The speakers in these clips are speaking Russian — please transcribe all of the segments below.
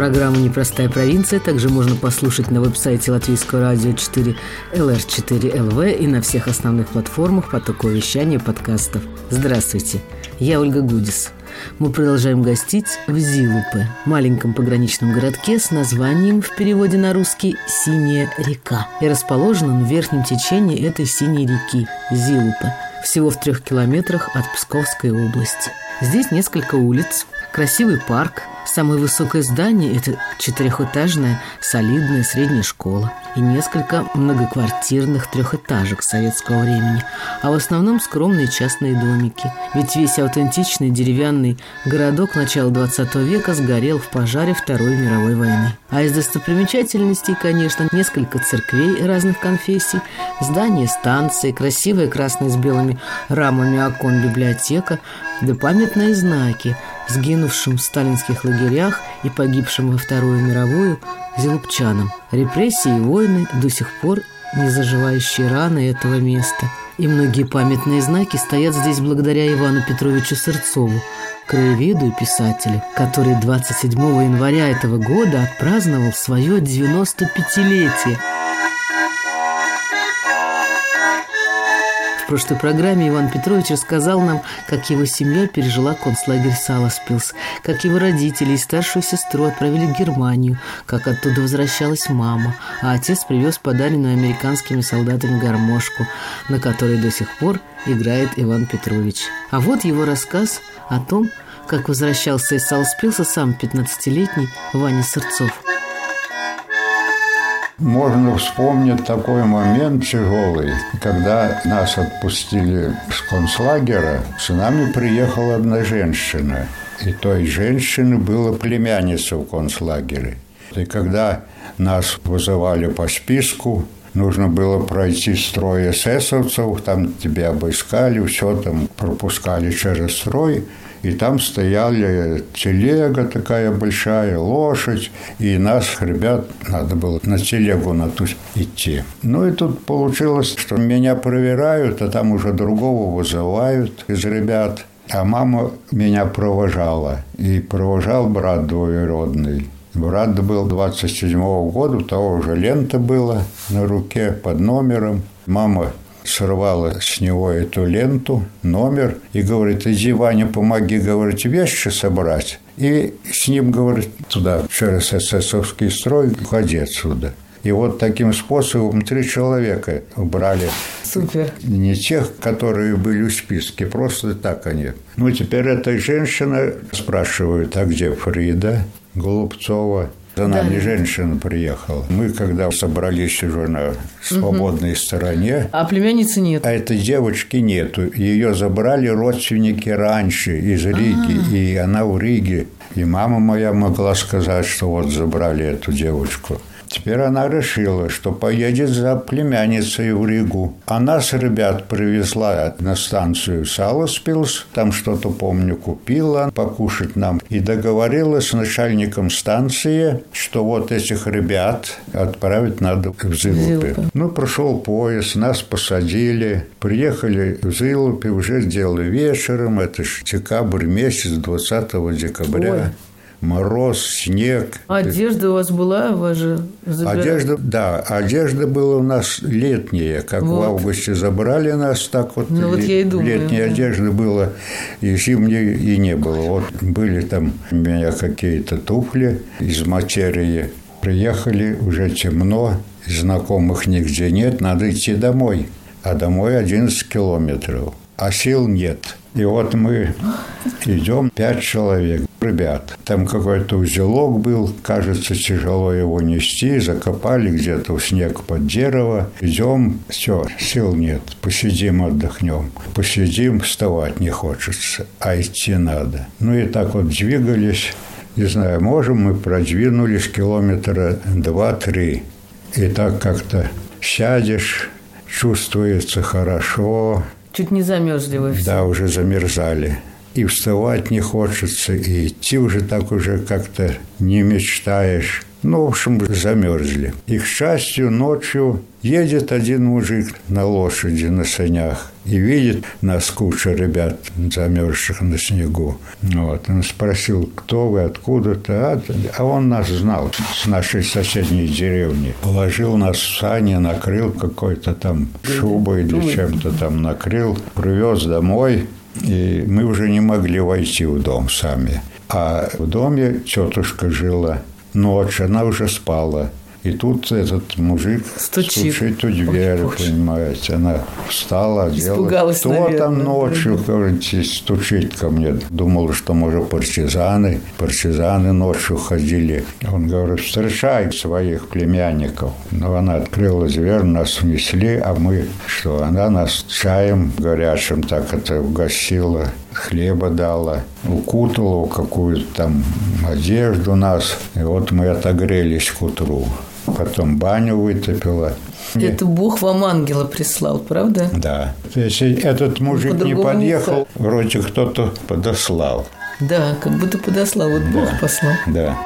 Программу «Непростая провинция» также можно послушать на веб-сайте Латвийского радио 4 LR4LV и на всех основных платформах потока вещания подкастов. Здравствуйте, я Ольга Гудис. Мы продолжаем гостить в Зилупе, маленьком пограничном городке с названием в переводе на русский «Синяя река». И расположен он в верхнем течении этой синей реки – Зилупе, всего в трех километрах от Псковской области. Здесь несколько улиц, красивый парк, Самое высокое здание – это четырехэтажная солидная средняя школа и несколько многоквартирных трехэтажек советского времени, а в основном скромные частные домики. Ведь весь аутентичный деревянный городок начала 20 века сгорел в пожаре Второй мировой войны. А из достопримечательностей, конечно, несколько церквей разных конфессий, здание станции, красивая красная с белыми рамами окон библиотека, да памятные знаки – сгинувшим в сталинских лагерях и погибшим во Вторую мировую зелупчанам. Репрессии и войны до сих пор не заживающие раны этого места. И многие памятные знаки стоят здесь благодаря Ивану Петровичу Сырцову, краеведу и писателю, который 27 января этого года отпраздновал свое 95-летие – прошлой программе Иван Петрович рассказал нам, как его семья пережила концлагерь Саласпилс, как его родители и старшую сестру отправили в Германию, как оттуда возвращалась мама, а отец привез подаренную американскими солдатами гармошку, на которой до сих пор играет Иван Петрович. А вот его рассказ о том, как возвращался из Саласпилса сам 15-летний Ваня Сырцов. Можно вспомнить такой момент тяжелый, когда нас отпустили с концлагеря, с нами приехала одна женщина. И той женщины была племянница в концлагере. И когда нас вызывали по списку, нужно было пройти строй эсэсовцев, там тебя обыскали, все там пропускали через строй – и там стояли телега такая большая, лошадь, и нас, ребят, надо было на телегу на ту идти. Ну и тут получилось, что меня проверяют, а там уже другого вызывают из ребят. А мама меня провожала, и провожал брат двоюродный. Брат был 27-го года, того уже лента была на руке под номером. Мама сорвала с него эту ленту, номер, и говорит, иди, Ваня, помоги, говорит, вещи собрать. И с ним, говорит, туда, через эсэсовский строй, уходи отсюда. И вот таким способом три человека убрали. Супер. Не тех, которые были в списке, просто так они. Ну, теперь эта женщина спрашивает, а где Фрида Голубцова? За нами да. женщина приехала. Мы, когда собрались уже на свободной угу. стороне... А племянницы нет? А этой девочки нету. Ее забрали родственники раньше из Риги. А-а-а. И она в Риге. И мама моя могла сказать, что вот забрали эту девочку. Теперь она решила, что поедет за племянницей в Ригу. Она с ребят привезла на станцию Саласпилс, там что-то, помню, купила покушать нам. И договорилась с начальником станции, что вот этих ребят отправить надо в Зилупе. Ну, прошел поезд, нас посадили, приехали в Зилупе, уже сделали вечером, это ж декабрь месяц, 20 декабря. Ой мороз, снег. одежда у вас была? Вас же забирали? Одежда, да, одежда была у нас летняя, как вот. в августе забрали нас, так вот, ну, вот я и думаю, летняя да. одежда была, и зимней и не было. Вот были там у меня какие-то туфли из материи. Приехали, уже темно, знакомых нигде нет, надо идти домой. А домой 11 километров. А сил нет. И вот мы идем, пять человек, ребят. Там какой-то узелок был, кажется, тяжело его нести, закопали где-то в снег под дерево. Идем, все, сил нет, посидим, отдохнем. Посидим, вставать не хочется, а идти надо. Ну и так вот двигались, не знаю, можем, мы продвинулись километра два-три. И так как-то сядешь, чувствуется хорошо. Чуть не замерзли вы все. Да, уже замерзали. И вставать не хочется, и идти уже так уже как-то не мечтаешь. Ну, в общем, замерзли. И, к счастью, ночью едет один мужик на лошади, на санях, и видит нас куча ребят, замерзших на снегу. Вот. Он спросил, кто вы, откуда-то. А, а он нас знал с нашей соседней деревни. Положил нас в сани, накрыл какой-то там шубой или чем-то там накрыл, привез домой. И мы уже не могли войти в дом сами. А в доме тетушка жила ночь, она уже спала. И тут этот мужик стучит, стучит у двери, Ой, понимаете. Она встала, делала. Кто наверное, там ночью, говорите, стучит ко мне? Думала, что, может, партизаны. Партизаны ночью ходили. Он говорит, встречай своих племянников. Но она открыла дверь, нас внесли, а мы что? Она нас чаем горячим так это угостила хлеба дала, укутала какую-то там одежду нас. И вот мы отогрелись к утру. Потом баню вытопила. Это Бог вам ангела прислал, правда? Да. Если этот мужик не подъехал, вроде кто-то подослал. Да, как будто подослал. Вот Бог послал. Да.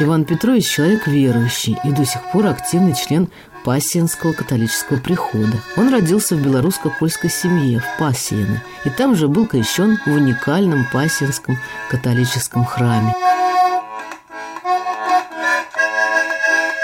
Иван Петрович – человек верующий и до сих пор активный член Пассиенского католического прихода. Он родился в белорусско-польской семье в Пассиене и там же был крещен в уникальном Пассиенском католическом храме.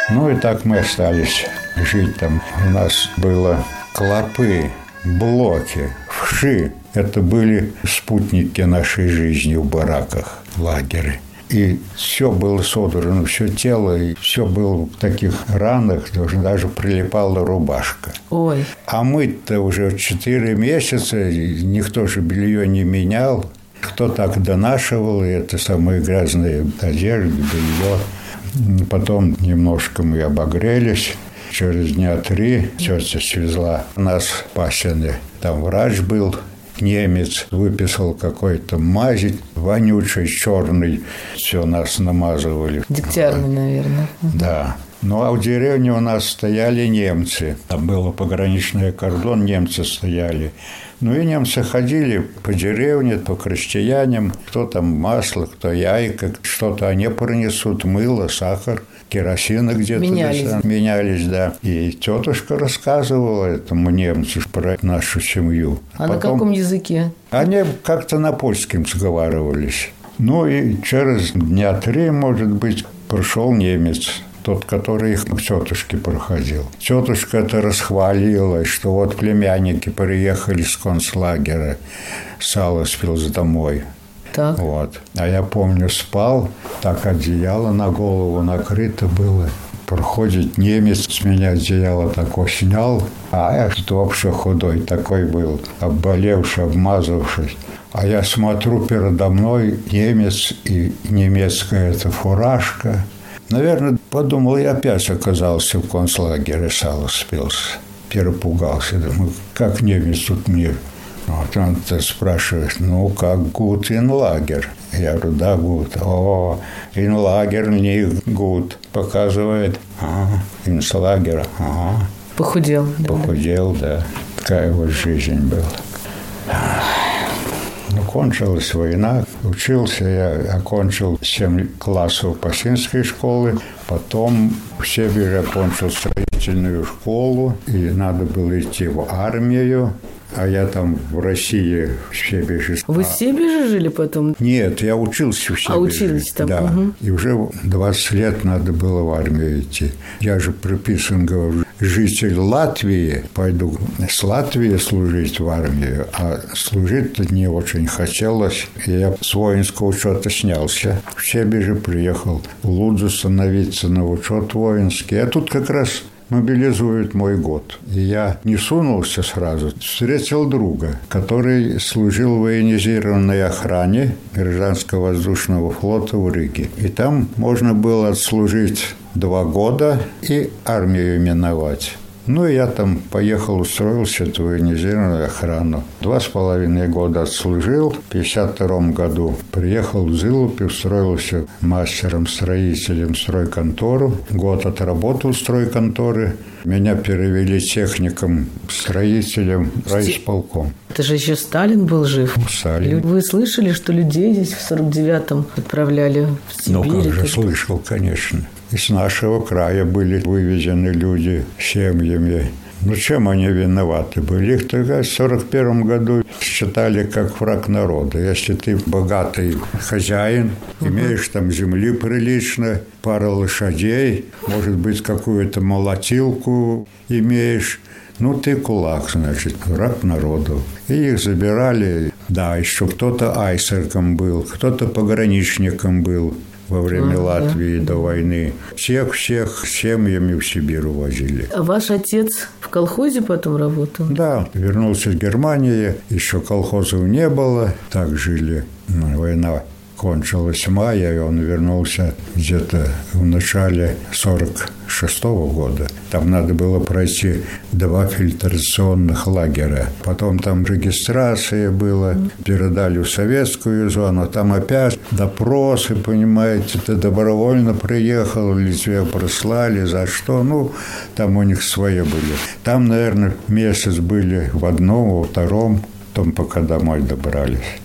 Ну и так мы остались жить там. У нас было клопы, блоки, вши. Это были спутники нашей жизни в бараках, лагере и все было содрано, все тело, и все было в таких ранах, даже прилипала рубашка. Ой. А мы-то уже четыре месяца, никто же белье не менял, кто так донашивал, и это самые грязные одежды, белье. Потом немножко мы обогрелись. Через дня три тетя свезла нас в Пасины. Там врач был, немец выписал какой-то мазь вонючий, черный. Все нас намазывали. Дегтярный, наверное. Да. Ну, а в деревне у нас стояли немцы. Там было пограничный кордон, немцы стояли. Ну и немцы ходили по деревне, по крестьянам, кто там масло, кто яйка, что-то они принесут, мыло, сахар, керосина где-то. Менялись. Да, менялись, да. И тетушка рассказывала этому немцу про нашу семью. А Потом... на каком языке? Они как-то на польском сговаривались. Ну и через дня три, может быть, пришел немец тот, который их к тетушке проходил. Тетушка это расхвалила, что вот племянники приехали с концлагеря Саласпилс домой. Так. Вот. А я помню, спал, так одеяло на голову накрыто было. Проходит немец, с меня одеяло такое снял, а я вообще худой такой был, обболевший, обмазавшись. А я смотрю передо мной немец и немецкая эта фуражка – Наверное, подумал, я опять оказался в концлагере Саласпилс. Перепугался. Думаю, как немец тут мир? Вот он спрашивает, ну, как гуд инлагер? Я говорю, да, гуд. О, инлагер не гуд. Показывает, а, инслагер, ага. Похудел. Похудел, да. да. Такая вот жизнь была. Ну, кончилась война. Учился я, окончил 7 классов Пасинской школы. Потом в Сибири окончил строительную школу. И надо было идти в армию. А я там в России, в Себеже. Вы в Себеже жили потом? Нет, я учился в Себеже. А учились там? Да. Угу. И уже 20 лет надо было в армию идти. Я же приписан, говорю, житель Латвии, пойду с Латвии служить в армию, а служить-то не очень хотелось. И я с воинского учета снялся. В Себеже приехал в Лудзу становиться на учет воинский. А тут как раз мобилизуют мой год. И я не сунулся сразу. Встретил друга, который служил в военизированной охране гражданского воздушного флота в Риге. И там можно было отслужить два года и армию именовать. Ну, я там поехал, устроился в военизированную охрану. Два с половиной года отслужил. В 52 году приехал в Зылупе, устроился мастером-строителем в стройконтору. Год отработал в стройконторе. Меня перевели техником, строителем, райисполком. Это же еще Сталин был жив. Сталин. Вы слышали, что людей здесь в 49-м отправляли в Сибирь? Ну, как же слышал, конечно. Из нашего края были вывезены люди семьями. Ну, чем они виноваты были? Их тогда в 41 году считали как враг народа. Если ты богатый хозяин, имеешь там земли прилично, пару лошадей, может быть, какую-то молотилку имеешь, ну, ты кулак, значит, враг народу. И их забирали, да, еще кто-то айсерком был, кто-то пограничником был во время а, Латвии да. до войны. Всех-всех семьями в Сибирь увозили. А ваш отец в колхозе потом работал? Да, вернулся в Германию, еще колхозов не было, так жили. Война кончилась мая, и он вернулся где-то в начале 46 -го года. Там надо было пройти два фильтрационных лагеря. Потом там регистрация была, передали в советскую зону, там опять допросы, понимаете, ты добровольно приехал, или тебя прослали, за что, ну, там у них свои были. Там, наверное, месяц были в одном, во втором, потом пока домой добрались.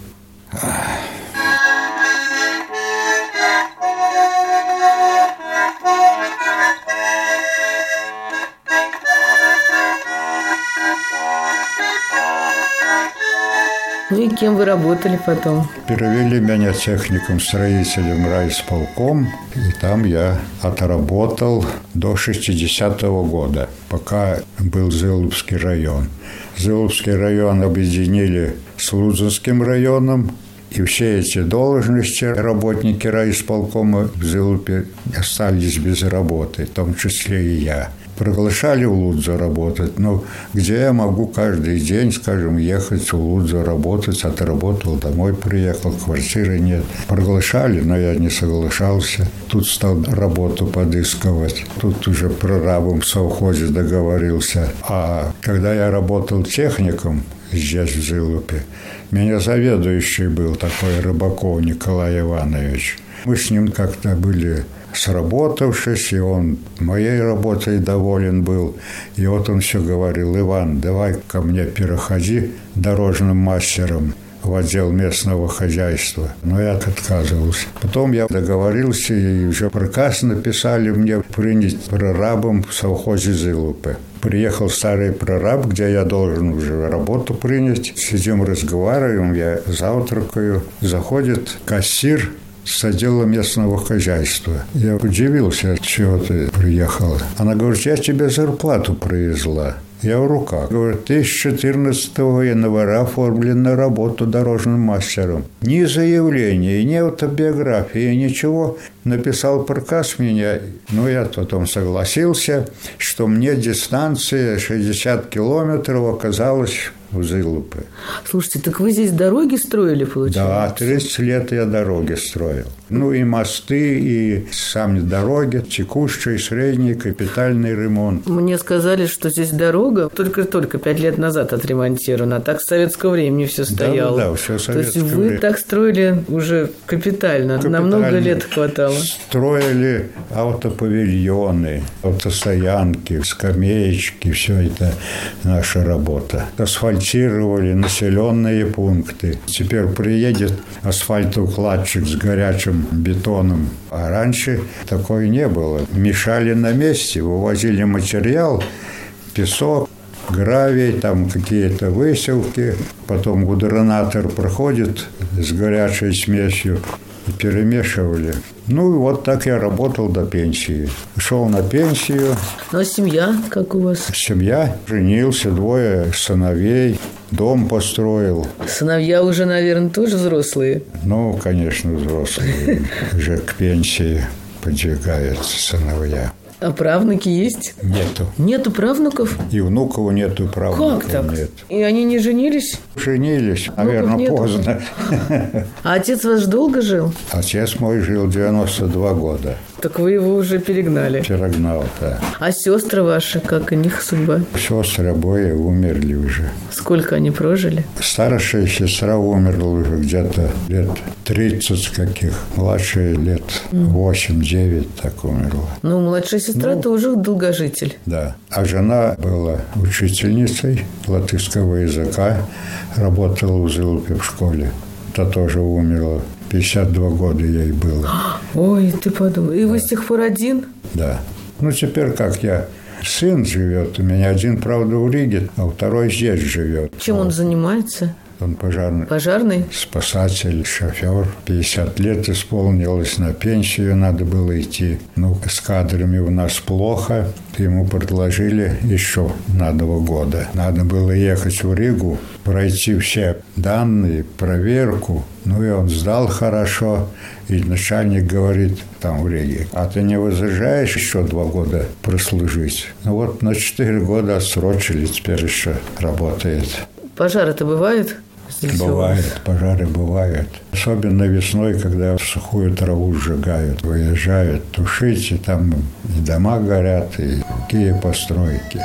Ну и кем вы работали потом? Перевели меня техником-строителем райисполком, и там я отработал до 60-го года, пока был Зылупский район. Зылупский район объединили с Лудзинским районом, и все эти должности работники райисполкома в Зылупе остались без работы, в том числе и я приглашали в Лудзу работать, но где я могу каждый день, скажем, ехать в Лудзу работать, отработал, домой приехал, квартиры нет. Приглашали, но я не соглашался. Тут стал работу подыскивать. Тут уже прорабом в совхозе договорился. А когда я работал техником, здесь, в Зылупе. Меня заведующий был такой Рыбаков Николай Иванович. Мы с ним как-то были сработавшись, и он моей работой доволен был. И вот он все говорил, Иван, давай ко мне переходи дорожным мастером в отдел местного хозяйства. Но я отказывался. Потом я договорился, и уже приказ написали мне принять прорабом в совхозе Зылупы. Приехал старый прораб, где я должен уже работу принять. Сидим, разговариваем, я завтракаю. Заходит кассир с отдела местного хозяйства. Я удивился, чего ты приехала. Она говорит, я тебе зарплату привезла. Я в руках. Говорит, ты с 14 января оформлен на работу дорожным мастером. Ни заявления, ни автобиографии, ничего. Написал приказ меня. Ну, я потом согласился, что мне дистанция 60 километров оказалась в Зылупе. Слушайте, так вы здесь дороги строили, получается? Да, 30 лет я дороги строил. Ну и мосты, и сами дороги, текущий, средний, капитальный ремонт. Мне сказали, что здесь дорога только-только пять лет назад отремонтирована, а так с советского времени все стояло. Да, да, все советское То есть вы время. так строили уже капитально, капитально. на много лет хватало. Строили автопавильоны, автостоянки, скамеечки, все это наша работа. Асфальт асфальтировали населенные пункты. Теперь приедет асфальтоукладчик с горячим бетоном. А раньше такое не было. Мешали на месте, вывозили материал, песок, гравий, там какие-то выселки. Потом гудронатор проходит с горячей смесью и перемешивали. Ну и вот так я работал до пенсии. Шел на пенсию. Ну а семья как у вас? Семья. Женился, двое сыновей, дом построил. Сыновья уже, наверное, тоже взрослые? Ну, конечно, взрослые. Уже к пенсии подвигаются сыновья. А правнуки есть? Нету. Нету правнуков? И внуков нету, правнуков как так? нет. И они не женились? Женились, наверное, нету. поздно. А отец ваш долго жил? Отец мой жил 92 года. Так вы его уже перегнали. Перегнал, да. А сестры ваши, как у них судьба? Сестры обои умерли уже. Сколько они прожили? Старшая сестра умерла уже где-то лет 30 каких. Младшая лет 8-9 так умерла. Ну, младшая сестра ну, тоже долгожитель. Да. А жена была учительницей латышского языка, работала в Зылупе в школе. Та тоже умерла 52 года ей было. Ой, ты подумал. И вы с тех пор один? Да. Ну, теперь как я сын живет. У меня один, правда, в Риге, а второй здесь живет. Чем он занимается? Он пожарный. Пожарный? Спасатель, шофер. 50 лет исполнилось, на пенсию надо было идти. Ну, с кадрами у нас плохо. Ему предложили еще на два года. Надо было ехать в Ригу, пройти все данные, проверку. Ну и он сдал хорошо. И начальник говорит там в Риге, а ты не возражаешь еще два года прослужить? Ну вот на четыре года отсрочили, теперь еще работает. Пожары-то бывают? Здесь бывает, пожары бывают. Особенно весной, когда сухую траву сжигают, выезжают тушить, и там и дома горят, и какие постройки.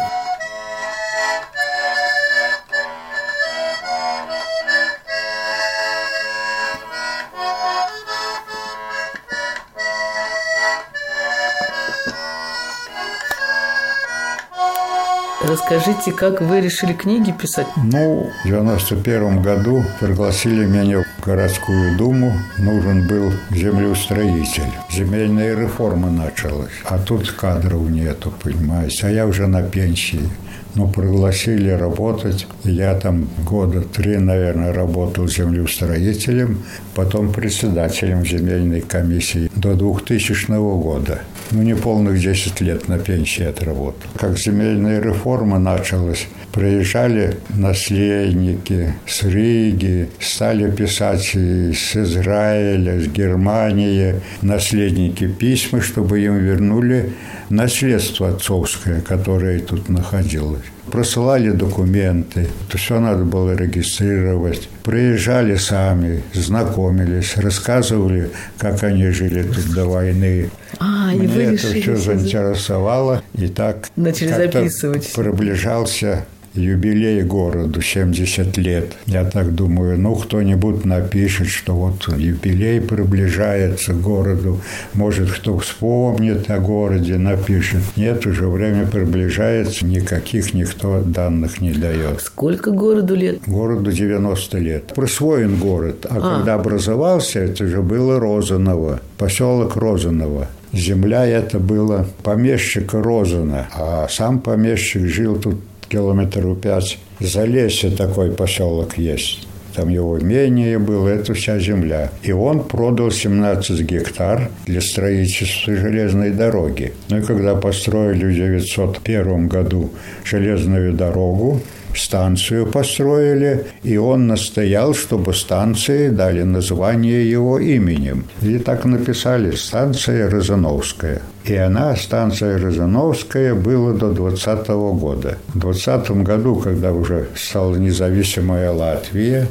Расскажите, как вы решили книги писать? Ну, в 91 году пригласили меня в городскую думу. Нужен был землеустроитель. Земельная реформа началась. А тут кадров нету, понимаете. А я уже на пенсии. Ну, пригласили работать. Я там года три, наверное, работал землеустроителем, потом председателем земельной комиссии до 2000 года. Ну, не полных 10 лет на пенсии отработал. Как земельная реформа началась, приезжали наследники с Риги, стали писать из Израиля, с Германии, наследники письма, чтобы им вернули наследство отцовское, которое тут находилось. Просылали документы, то все надо было регистрировать. Приезжали сами, знакомились, рассказывали, как они жили тут до войны. А, Мне это все заинтересовало. И так Начали записывать. приближался юбилей городу, 70 лет. Я так думаю, ну, кто-нибудь напишет, что вот юбилей приближается к городу. Может, кто вспомнит о городе, напишет. Нет, уже время приближается, никаких никто данных не дает. Сколько городу лет? Городу 90 лет. Присвоен город. А, а. когда образовался, это же было Розаново, поселок Розаново. Земля это было помещика Розана, а сам помещик жил тут километров пять. Залесье такой поселок есть. Там его имение было, это вся земля. И он продал 17 гектар для строительства железной дороги. Ну и когда построили в 901 году железную дорогу, станцию построили, и он настоял, чтобы станции дали название его именем. И так написали «Станция Розановская». И она, станция Розановская, была до 20 года. В 20 году, когда уже стала независимая Латвия,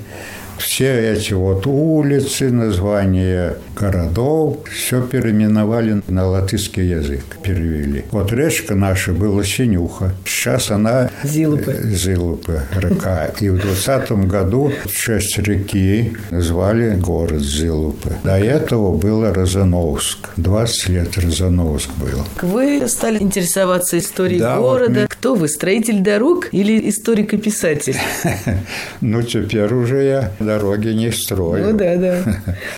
все эти вот улицы, названия городов, все переименовали на латышский язык, перевели. Вот речка наша была Синюха. Сейчас она Зилупы. Э, Зилупы, река. И в 20 году в честь реки назвали город Зилупы. До этого было Розановск. 20 лет Розановск был. Вы стали интересоваться историей да, города. Вот. Кто вы, строитель дорог или историк-писатель? Ну, теперь уже я дороги не строю. Ну да, да.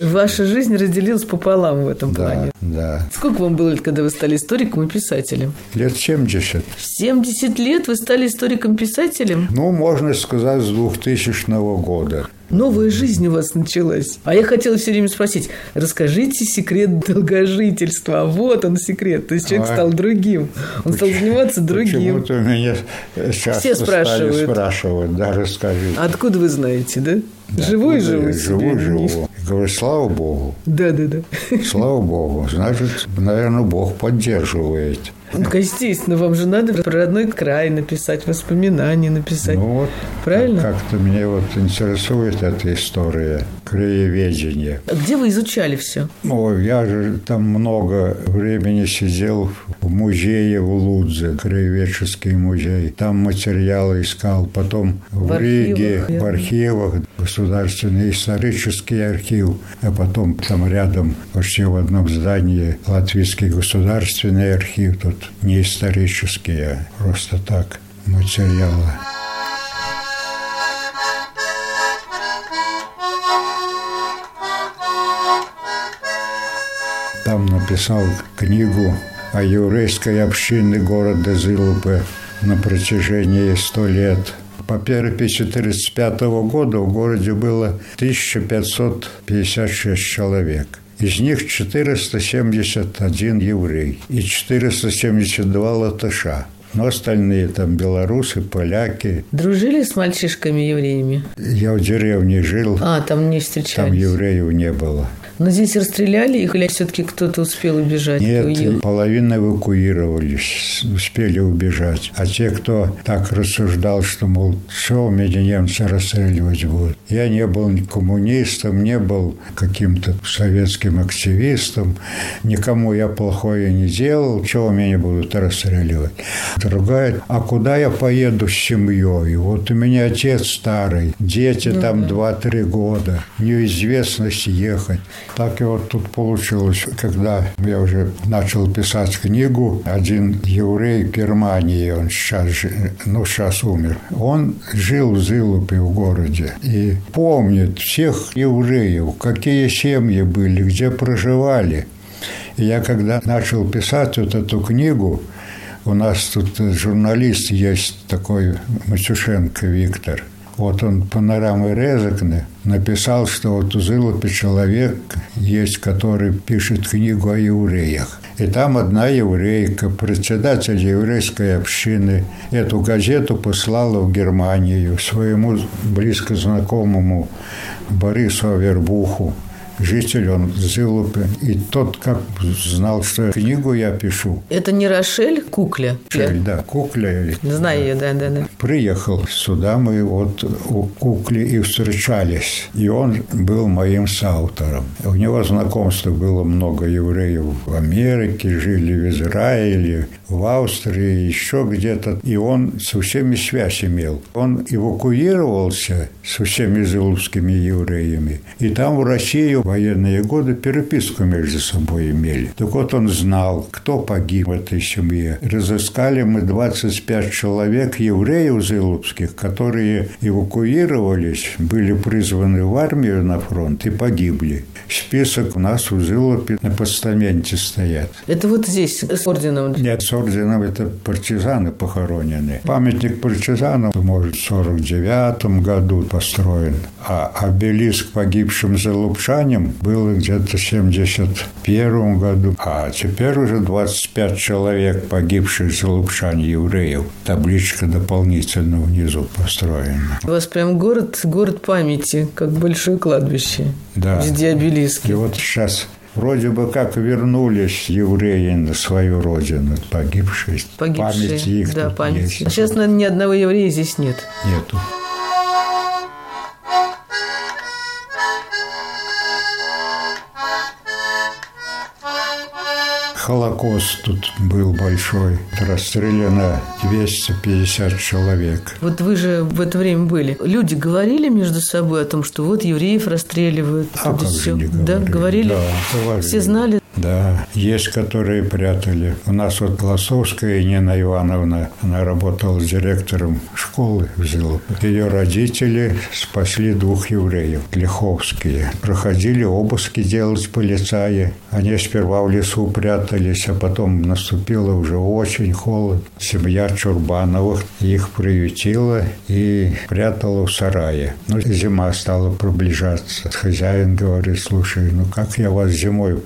Ваша жизнь разделилась пополам в этом плане. Да. Сколько вам было лет, когда вы стали историком и писателем? Лет 70. 70 лет вы стали историком-писателем? Ну, можно сказать, с 2000 года новая жизнь у вас началась. А я хотела все время спросить, расскажите секрет долгожительства. Вот он секрет. То есть человек а, стал другим. Он стал заниматься другим. Почему-то меня Все спрашивают. стали спрашивать, да, расскажи. Откуда вы знаете, да? Да, живой, живой. Живой, живой. Говорю, слава Богу. Да, да, да. Слава Богу. Значит, наверное, Бог поддерживает. Ну, естественно, вам же надо про родной край написать, воспоминания написать. Ну вот, Правильно? Как-то меня вот интересует эта история краеведения. А где вы изучали все? Ой, я же там много времени сидел в музее в Лудзе, краеведческий музей. Там материалы искал. Потом в, В Риге, архивах, в архивах, Государственный исторический архив. А потом там рядом, почти в одном здании, Латвийский государственный архив. Тут не исторический, а просто так материалы. Там написал книгу о еврейской общине города Зилупе на протяжении 100 лет. По переписи 1935 года в городе было 1556 человек. Из них 471 еврей и 472 латыша. Но остальные там белорусы, поляки. Дружили с мальчишками-евреями? Я в деревне жил, А, там не там встречались. евреев не было. Но здесь расстреляли их или все-таки кто-то успел убежать? Нет, уехал? половина эвакуировались, успели убежать. А те, кто так рассуждал, что, мол, что меня немцы расстреливать будут. Я не был ни коммунистом, не был каким-то советским активистом. Никому я плохое не делал. Чего меня будут расстреливать? Другая, а куда я поеду с семьей? Вот у меня отец старый, дети там 2-3 года. Неизвестность ехать. Так и вот тут получилось, когда я уже начал писать книгу, один еврей Германии, он сейчас, ну, сейчас умер, он жил в Зилупе в городе и помнит всех евреев, какие семьи были, где проживали. И я когда начал писать вот эту книгу, у нас тут журналист есть такой Матюшенко Виктор. Вот он панорамы Резекне написал, что вот у Зылупе человек есть, который пишет книгу о евреях. И там одна еврейка, председатель еврейской общины, эту газету послала в Германию своему близко знакомому Борису Авербуху житель он Зылупе. И тот как знал, что книгу я пишу. Это не Рошель Кукля? Да, Кукля. Знаю ее, да, да, да. Приехал сюда, мы вот у Кукли и встречались. И он был моим соавтором. У него знакомства было много евреев в Америке, жили в Израиле, в Австрии, еще где-то. И он со всеми связь имел. Он эвакуировался со всеми зылупскими евреями. И там в Россию в военные годы переписку между собой имели. Так вот он знал, кто погиб в этой семье. Разыскали мы 25 человек евреев зылупских, которые эвакуировались, были призваны в армию на фронт и погибли. Список у нас в Зылупе на постаменте стоят. Это вот здесь, с орденом. Нет, с орденом это партизаны похоронены. Памятник партизанам, может, в 49 году построен, а обелиск погибшим залупчанам был где-то в 71 году. А теперь уже 25 человек погибших залупчан евреев. Табличка дополнительно внизу построена. У вас прям город, город памяти, как большое кладбище. Да. Везде обелиски. И вот сейчас вроде бы как вернулись евреи на свою родину, погибшие. Погибшие. Память их да, память. есть. А сейчас, наверное, ни одного еврея здесь нет. Нету. Холокост тут был большой. Расстреляно 250 человек. Вот вы же в это время были. Люди говорили между собой о том, что вот евреев расстреливают. А как же всё. не Да, говорили? говорили? Да, говорили. Все знали? Да, есть, которые прятали. У нас вот Голосовская Нина Ивановна, она работала директором школы в Зилупе. Ее родители спасли двух евреев, Лиховские. Проходили обыски делать полицаи. Они сперва в лесу прятались, а потом наступило уже очень холод. Семья Чурбановых их приютила и прятала в сарае. Ну, зима стала приближаться. Хозяин говорит, слушай, ну как я вас зимой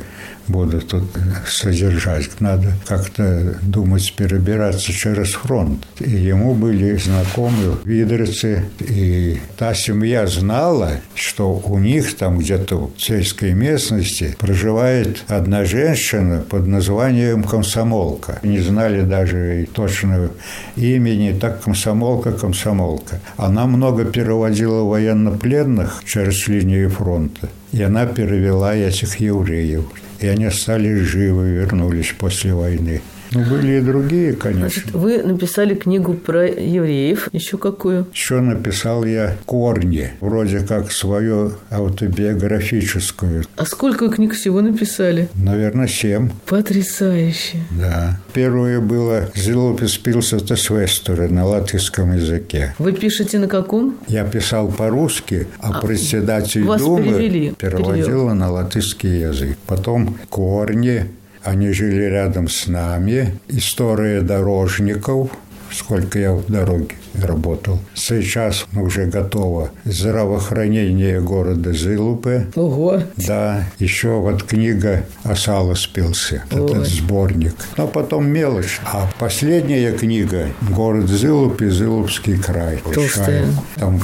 буду тут содержать. Надо как-то думать, перебираться через фронт. И ему были знакомы видрицы, и та семья знала, что у них там где-то в сельской местности проживает одна женщина под названием Комсомолка. Не знали даже точного имени, так Комсомолка, Комсомолка. Она много переводила военнопленных через линию фронта. И она перевела этих евреев. И они стали живы, вернулись после войны. Ну, были и другие, конечно. Значит, вы написали книгу про евреев. Еще какую? Еще написал я «Корни». Вроде как свою автобиографическую. А сколько книг всего написали? Наверное, семь. Потрясающе. Да. Первое было «Зилопис пилсата свестеры» на латышском языке. Вы пишете на каком? Я писал по-русски, а, а председатель Думы перевели, переводила перевел. на латышский язык. Потом «Корни», они жили рядом с нами. История дорожников, сколько я в дороге работал. Сейчас уже готово здравоохранение города Зылупы. Ого! Да, еще вот книга «Осала спился», этот сборник. Но потом мелочь. А последняя книга «Город Зылупы, Зылупский край». Толстая. Там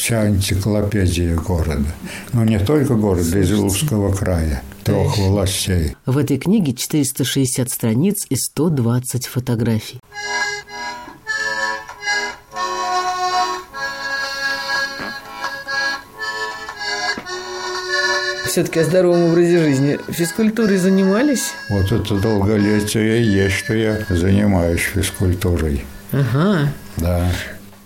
вся энциклопедия города. Но не только города, из Иловского края трех властей. В этой книге 460 страниц и 120 фотографий. все-таки о здоровом образе жизни. Физкультурой занимались? Вот это долголетие и есть, что я занимаюсь физкультурой. Ага. Да.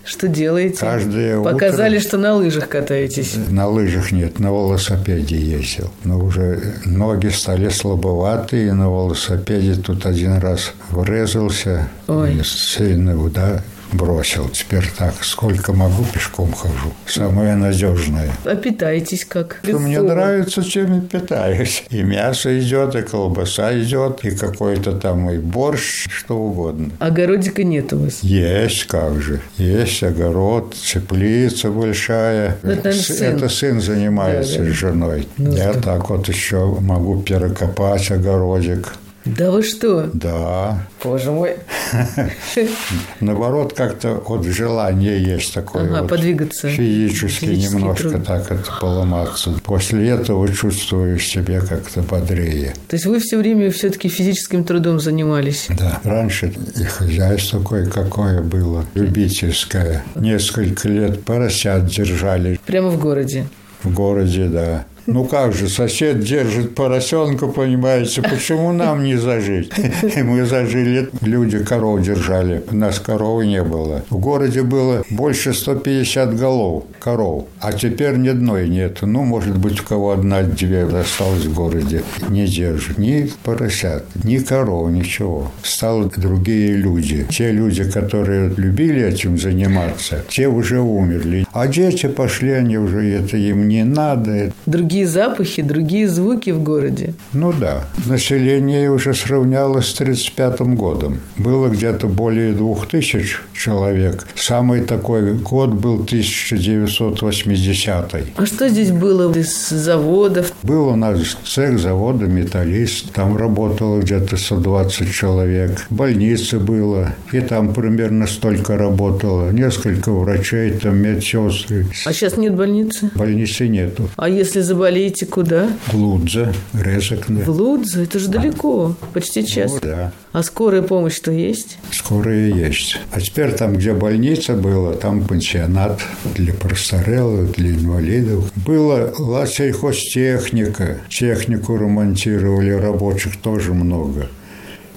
Что делаете? Каждое Показали, утро... что на лыжах катаетесь. На лыжах нет, на велосипеде ездил. Но уже ноги стали слабоватые, на велосипеде тут один раз врезался. Ой. Сильный удар бросил. Теперь так, сколько могу, пешком хожу. Самое надежное. А питаетесь как? Что мне нравится, чем и питаюсь. И мясо идет, и колбаса идет, и какой-то там и борщ, что угодно. Огородика нет у вас? Есть, как же. Есть огород, теплица большая. Ну, это, сын. это сын занимается да, да. с женой. Ну, Я так вот еще могу перекопать огородик. Да вы что? Да. Боже мой. Наоборот, как-то вот желание есть такое. Ага, вот подвигаться. Физически немножко труд. так это поломаться. После этого чувствуешь себя как-то бодрее. То есть вы все время все-таки физическим трудом занимались? Да. Раньше и хозяйство кое-какое было, любительское. Несколько лет поросят держали. Прямо в городе? В городе, да. Ну как же, сосед держит поросенка, понимаете, почему нам не зажить? Мы зажили, люди коров держали, у нас коровы не было. В городе было больше 150 голов коров, а теперь ни одной нет. Ну, может быть, у кого одна-две осталось в городе. Не держит ни поросят, ни коров, ничего. Стали другие люди. Те люди, которые любили этим заниматься, те уже умерли. А дети пошли, они уже, это им не надо. Другие другие запахи, другие звуки в городе. Ну да. Население уже сравнялось с 1935 годом. Было где-то более двух тысяч человек. Самый такой год был 1980 А что здесь было из заводов? Был у нас цех завода «Металлист». Там работало где-то 120 человек. Больница было. И там примерно столько работало. Несколько врачей, там медсестры. А сейчас нет больницы? Больницы нету. А если заболеть болеете куда? В Лудзе, Резекне. В Лудзе? Это же далеко, почти час. Ну, да. А скорая помощь-то есть? Скорая есть. А теперь там, где больница была, там пансионат для престарелых, для инвалидов. Была латсельхозтехника. Технику ремонтировали, рабочих тоже много.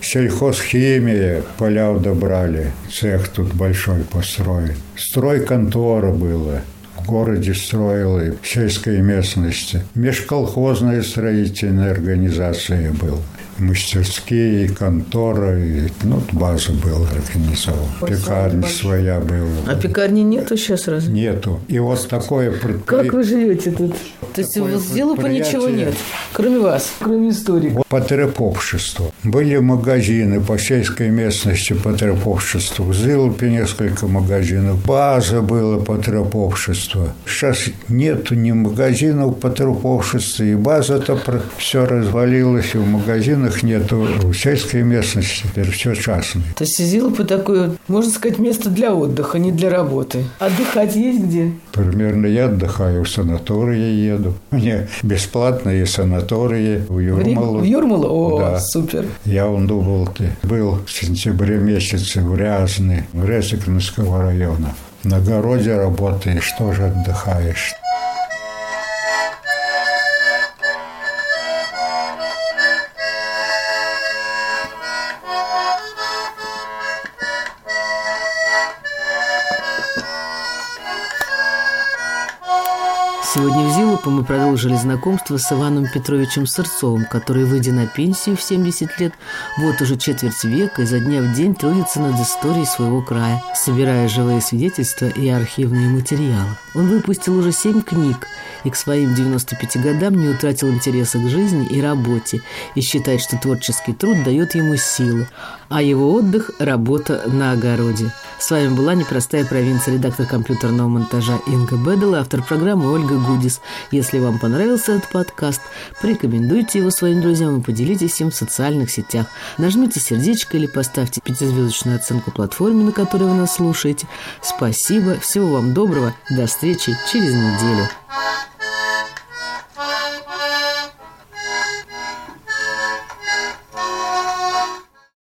Сельхозхимия, поля удобрали. Цех тут большой построен. Стройконтора была городе строил и в сельской местности. Межколхозная строительная организация была мастерские, контора, и, ну, база была организована. Пекарня своя была. А пекарни нету сейчас разве? Нету. И вот такое... Как вы живете тут? То есть у Зилупа ничего нет, кроме вас, кроме истории. Вот потребовщество. Были магазины по сельской местности потребовщества. В Зилупе несколько магазинов. База была потребовщества. Сейчас нету ни магазинов потребовщества, и база-то все развалилось, и в магазинах нету. В сельской местности теперь все частное. То есть Зилупы такое, можно сказать, место для отдыха, не для работы. Отдыхать есть где? Примерно я отдыхаю в санатории еду. Мне бесплатные санатории в Юрмалу. В Юрмалу? О, да. супер. Я он думал, ты был в сентябре месяце в Рязне, в Резекнского района. На городе работаешь, тоже отдыхаешь. Сегодня в Зилупе мы продолжили знакомство с Иваном Петровичем Сырцовым, который, выйдя на пенсию в 70 лет, вот уже четверть века изо дня в день трудится над историей своего края, собирая живые свидетельства и архивные материалы. Он выпустил уже семь книг и к своим 95 годам не утратил интереса к жизни и работе и считает, что творческий труд дает ему силы, а его отдых – работа на огороде. С вами была «Непростая провинция», редактор компьютерного монтажа Инга Бедел и автор программы Ольга Гудис. Если вам понравился этот подкаст, порекомендуйте его своим друзьям и поделитесь им в социальных сетях. Нажмите сердечко или поставьте пятизвездочную оценку платформе, на которой вы нас слушаете. Спасибо, всего вам доброго, до встречи через неделю.